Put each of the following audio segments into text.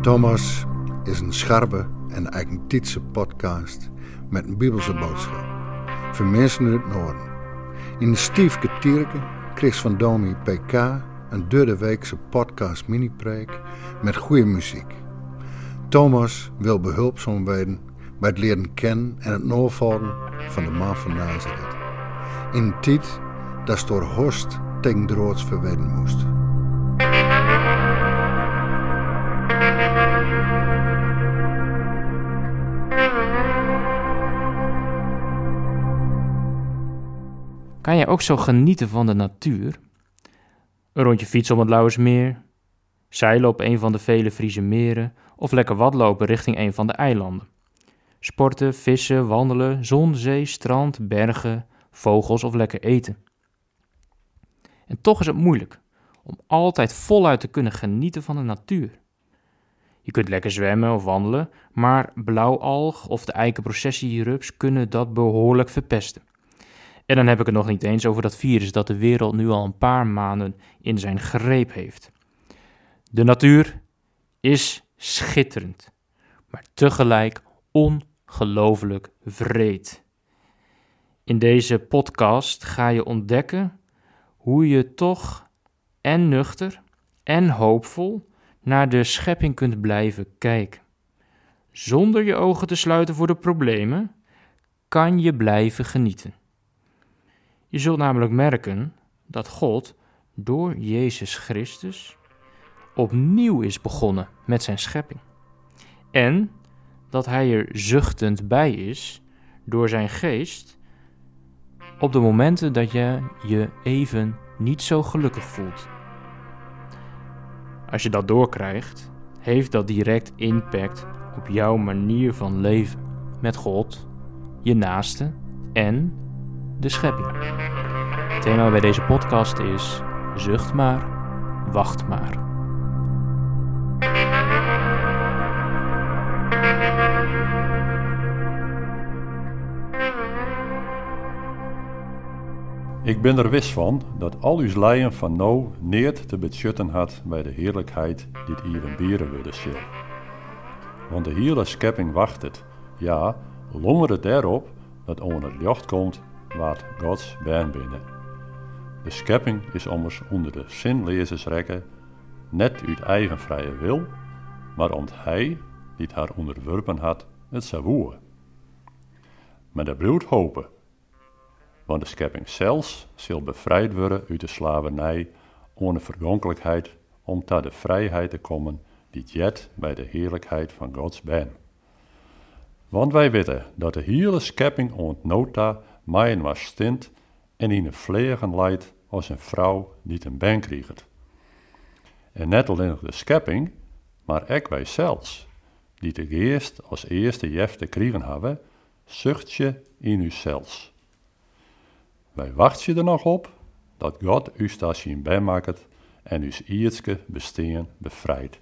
Thomas is een scherpe en eigentietse podcast met een bibelse boodschap. Voor mensen uit het noorden. In de Stiefke Tierke kreeg van Domi PK een derde weekse podcast mini-preek met goede muziek. Thomas wil behulpzaam worden bij het leren kennen en het noorvallen van de man van Nazareth. In tijd dat door Horst tegen droods verweden moest. Kan jij ook zo genieten van de natuur? Een rondje fietsen om het Lauwersmeer, zeilen op een van de vele Friese meren of lekker watlopen richting een van de eilanden. Sporten, vissen, wandelen, zon, zee, strand, bergen, vogels of lekker eten. En toch is het moeilijk om altijd voluit te kunnen genieten van de natuur. Je kunt lekker zwemmen of wandelen, maar blauwalg of de eikenprocessierups kunnen dat behoorlijk verpesten. En dan heb ik het nog niet eens over dat virus dat de wereld nu al een paar maanden in zijn greep heeft. De natuur is schitterend, maar tegelijk ongelooflijk vreed. In deze podcast ga je ontdekken hoe je toch en nuchter en hoopvol naar de schepping kunt blijven kijken. Zonder je ogen te sluiten voor de problemen, kan je blijven genieten. Je zult namelijk merken dat God door Jezus Christus opnieuw is begonnen met zijn schepping. En dat hij er zuchtend bij is door zijn geest op de momenten dat je je even niet zo gelukkig voelt. Als je dat doorkrijgt, heeft dat direct impact op jouw manier van leven met God, je naaste en de schepping. Het thema bij deze podcast is: zucht maar, wacht maar. Ik ben er wis van dat al uw leien van nou neert te beschutten had bij de heerlijkheid die het bieren wilde zien. Want de hele schepping wacht het, ja, longer het erop dat onder het licht komt wat Gods baan binnen. De schepping is ommers onder de zinlezersrekken net uit eigen vrije wil, maar omdat hij, die haar onderworpen had, het zou woeën. Maar de bloed hopen want de schepping zelfs zal bevrijd worden uit de slavernij onder vergonkelijkheid om tot de vrijheid te komen die jet bij de heerlijkheid van Gods ben. Want wij weten dat de hele schepping ontnota maaien was stint en in een vlegen leidt als een vrouw die een ben kriegt. En net alleen de schepping, maar ook wij zelfs, die te eerst als eerste jef te kriegen hebben, zucht je in u zelfs. Wij wachten er nog op dat God u station bijmaakt en uw ietske besteen bevrijdt.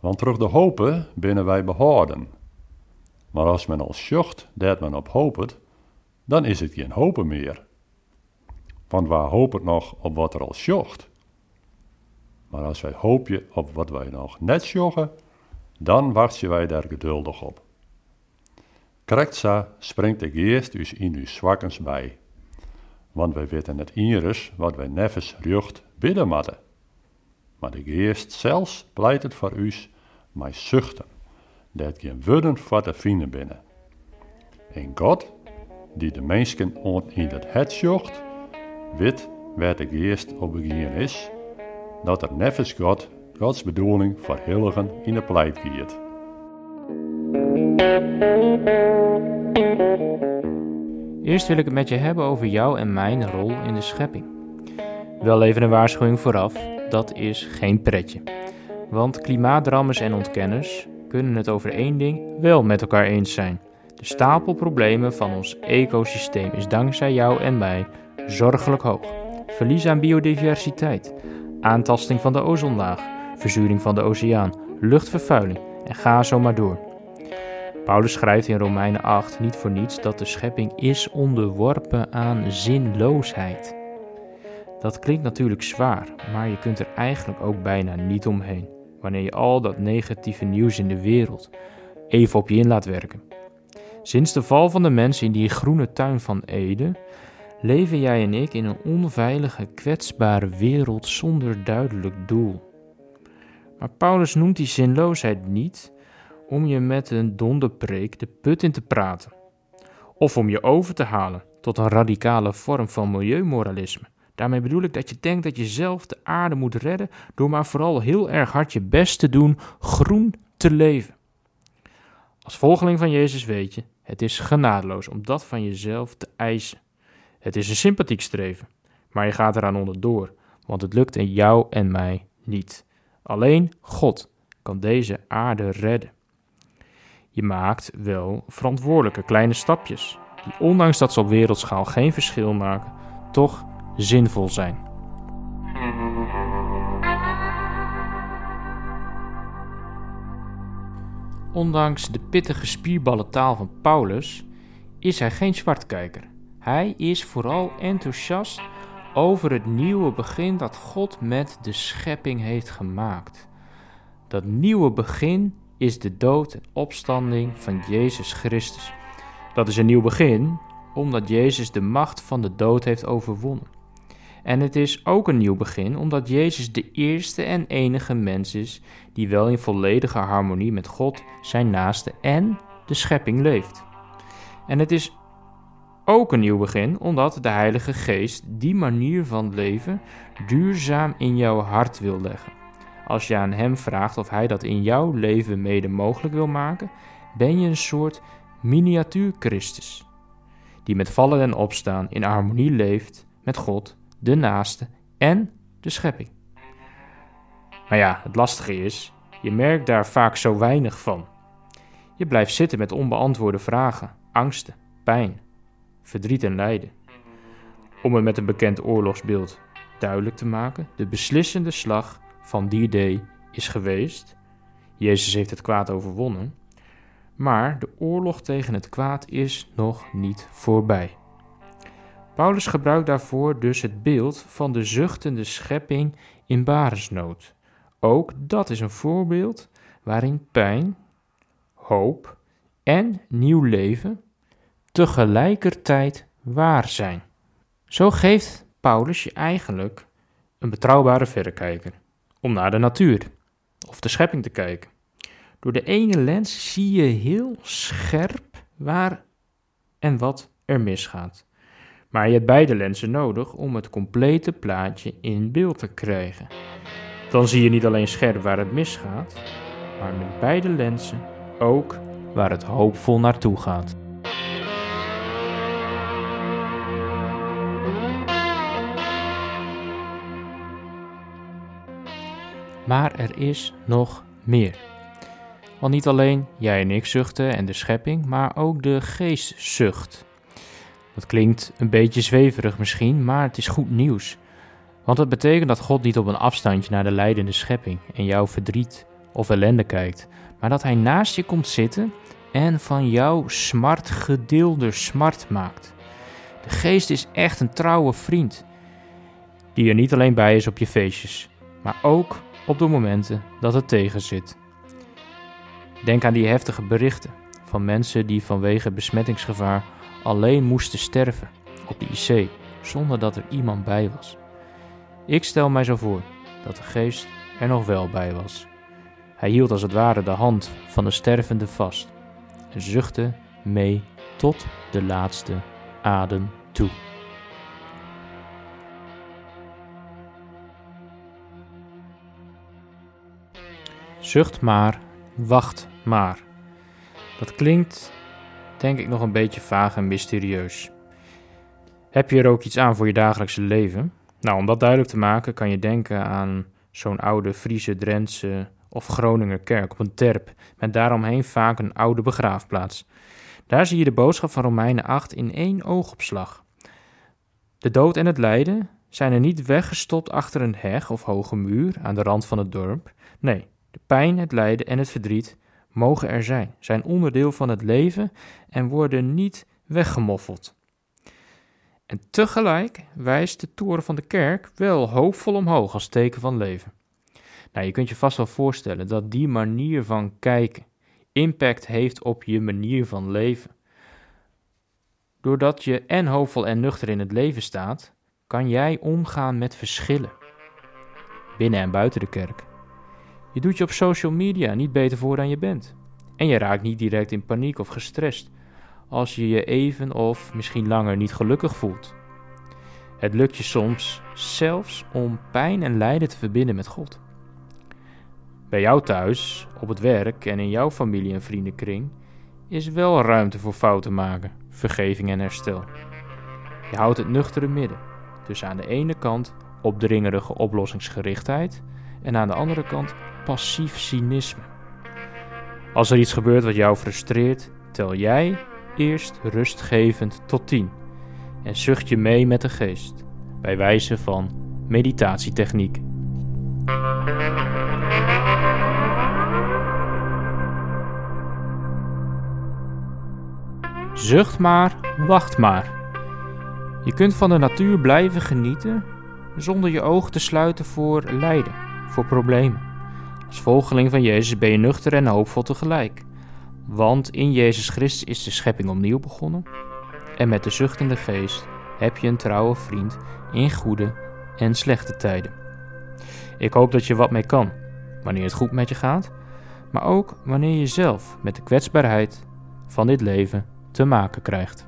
Want terug de hopen binnen wij behouden. Maar als men als sjocht dat men op hoopt, dan is het geen hopen meer. Want waar hoopt nog op wat er al sjocht? Maar als wij hoopje op wat wij nog net sjochen, dan wachten wij daar geduldig op. Krekza springt de geest dus in uw zwakkens bij. Want wij weten het iris wat wij neffens rucht bidden moeten. Maar de geest zelfs pleit het voor u, mij zuchten, dat geen woorden voor te vinden binnen. En God, die de mensen in het het zocht, weet waar de geest op begin is, dat er neffens God Gods bedoeling voor hilligen in de pleit giet. Eerst wil ik het met je hebben over jou en mijn rol in de schepping. Wel even een waarschuwing vooraf, dat is geen pretje. Want klimaatdrammers en ontkenners kunnen het over één ding wel met elkaar eens zijn. De stapel problemen van ons ecosysteem is dankzij jou en mij zorgelijk hoog. Verlies aan biodiversiteit, aantasting van de ozonlaag, verzuring van de oceaan, luchtvervuiling en ga zo maar door. Paulus schrijft in Romeinen 8 niet voor niets dat de schepping is onderworpen aan zinloosheid. Dat klinkt natuurlijk zwaar, maar je kunt er eigenlijk ook bijna niet omheen wanneer je al dat negatieve nieuws in de wereld even op je in laat werken. Sinds de val van de mens in die groene tuin van Eden leven jij en ik in een onveilige, kwetsbare wereld zonder duidelijk doel. Maar Paulus noemt die zinloosheid niet om je met een donderpreek de put in te praten, of om je over te halen tot een radicale vorm van milieumoralisme. Daarmee bedoel ik dat je denkt dat je zelf de aarde moet redden door maar vooral heel erg hard je best te doen groen te leven. Als volgeling van Jezus weet je, het is genadeloos om dat van jezelf te eisen. Het is een sympathiek streven, maar je gaat eraan onderdoor, want het lukt in jou en mij niet. Alleen God kan deze aarde redden. Je maakt wel verantwoordelijke kleine stapjes, die ondanks dat ze op wereldschaal geen verschil maken, toch zinvol zijn. Ondanks de pittige spierballentaal van Paulus is hij geen zwartkijker. Hij is vooral enthousiast over het nieuwe begin dat God met de schepping heeft gemaakt. Dat nieuwe begin is de dood en opstanding van Jezus Christus. Dat is een nieuw begin omdat Jezus de macht van de dood heeft overwonnen. En het is ook een nieuw begin omdat Jezus de eerste en enige mens is die wel in volledige harmonie met God, zijn naaste en de schepping leeft. En het is ook een nieuw begin omdat de Heilige Geest die manier van leven duurzaam in jouw hart wil leggen. Als je aan Hem vraagt of Hij dat in jouw leven mede mogelijk wil maken, ben je een soort miniatuur Christus, die met vallen en opstaan in harmonie leeft met God de naaste en de schepping. Maar ja, het lastige is, je merkt daar vaak zo weinig van. Je blijft zitten met onbeantwoorde vragen, angsten, pijn, verdriet en lijden. Om het met een bekend oorlogsbeeld duidelijk te maken, de beslissende slag van die day is geweest. Jezus heeft het kwaad overwonnen. Maar de oorlog tegen het kwaad is nog niet voorbij. Paulus gebruikt daarvoor dus het beeld van de zuchtende schepping in baresnood. Ook dat is een voorbeeld waarin pijn, hoop en nieuw leven tegelijkertijd waar zijn. Zo geeft Paulus je eigenlijk een betrouwbare verrekijker om naar de natuur of de schepping te kijken. Door de ene lens zie je heel scherp waar en wat er misgaat. Maar je hebt beide lenzen nodig om het complete plaatje in beeld te krijgen. Dan zie je niet alleen scherp waar het misgaat, maar met beide lenzen ook waar het hoopvol naartoe gaat. Maar er is nog meer. Want niet alleen jij en ik zuchten en de schepping, maar ook de geest zucht. Dat klinkt een beetje zweverig misschien, maar het is goed nieuws. Want het betekent dat God niet op een afstandje naar de leidende schepping en jouw verdriet of ellende kijkt, maar dat Hij naast je komt zitten en van jouw smart gedeelde smart maakt. De geest is echt een trouwe vriend, die er niet alleen bij is op je feestjes, maar ook op de momenten dat het tegen zit. Denk aan die heftige berichten van mensen die vanwege besmettingsgevaar alleen moesten sterven op de IC zonder dat er iemand bij was. Ik stel mij zo voor dat de geest er nog wel bij was. Hij hield als het ware de hand van de stervende vast en zuchtte mee tot de laatste adem toe. Zucht maar, wacht maar. Dat klinkt denk ik nog een beetje vaag en mysterieus. Heb je er ook iets aan voor je dagelijkse leven? Nou, om dat duidelijk te maken kan je denken aan zo'n oude Friese, Drentse of Groninger kerk op een terp, met daaromheen vaak een oude begraafplaats. Daar zie je de boodschap van Romeinen 8 in één oogopslag. De dood en het lijden zijn er niet weggestopt achter een heg of hoge muur aan de rand van het dorp. Nee, de pijn, het lijden en het verdriet mogen er zijn, zijn onderdeel van het leven en worden niet weggemoffeld. En tegelijk wijst de toren van de kerk wel hoopvol omhoog als teken van leven. Nou, je kunt je vast wel voorstellen dat die manier van kijken impact heeft op je manier van leven. Doordat je en hoopvol en nuchter in het leven staat, kan jij omgaan met verschillen. Binnen en buiten de kerk. Je doet je op social media niet beter voor dan je bent. En je raakt niet direct in paniek of gestrest als je je even of misschien langer niet gelukkig voelt. Het lukt je soms zelfs om pijn en lijden te verbinden met God. Bij jou thuis, op het werk en in jouw familie- en vriendenkring is wel ruimte voor fouten maken, vergeving en herstel. Je houdt het nuchtere midden tussen aan de ene kant opdringerige oplossingsgerichtheid en aan de andere kant passief cynisme. Als er iets gebeurt wat jou frustreert, tel jij eerst rustgevend tot 10 en zucht je mee met de geest bij wijze van meditatietechniek. Zucht maar, wacht maar. Je kunt van de natuur blijven genieten zonder je oog te sluiten voor lijden, voor problemen. Als volgeling van Jezus ben je nuchter en hoopvol tegelijk. Want in Jezus Christus is de schepping opnieuw begonnen. En met de zuchtende geest heb je een trouwe vriend in goede en slechte tijden. Ik hoop dat je wat mee kan, wanneer het goed met je gaat, maar ook wanneer je zelf met de kwetsbaarheid van dit leven te maken krijgt.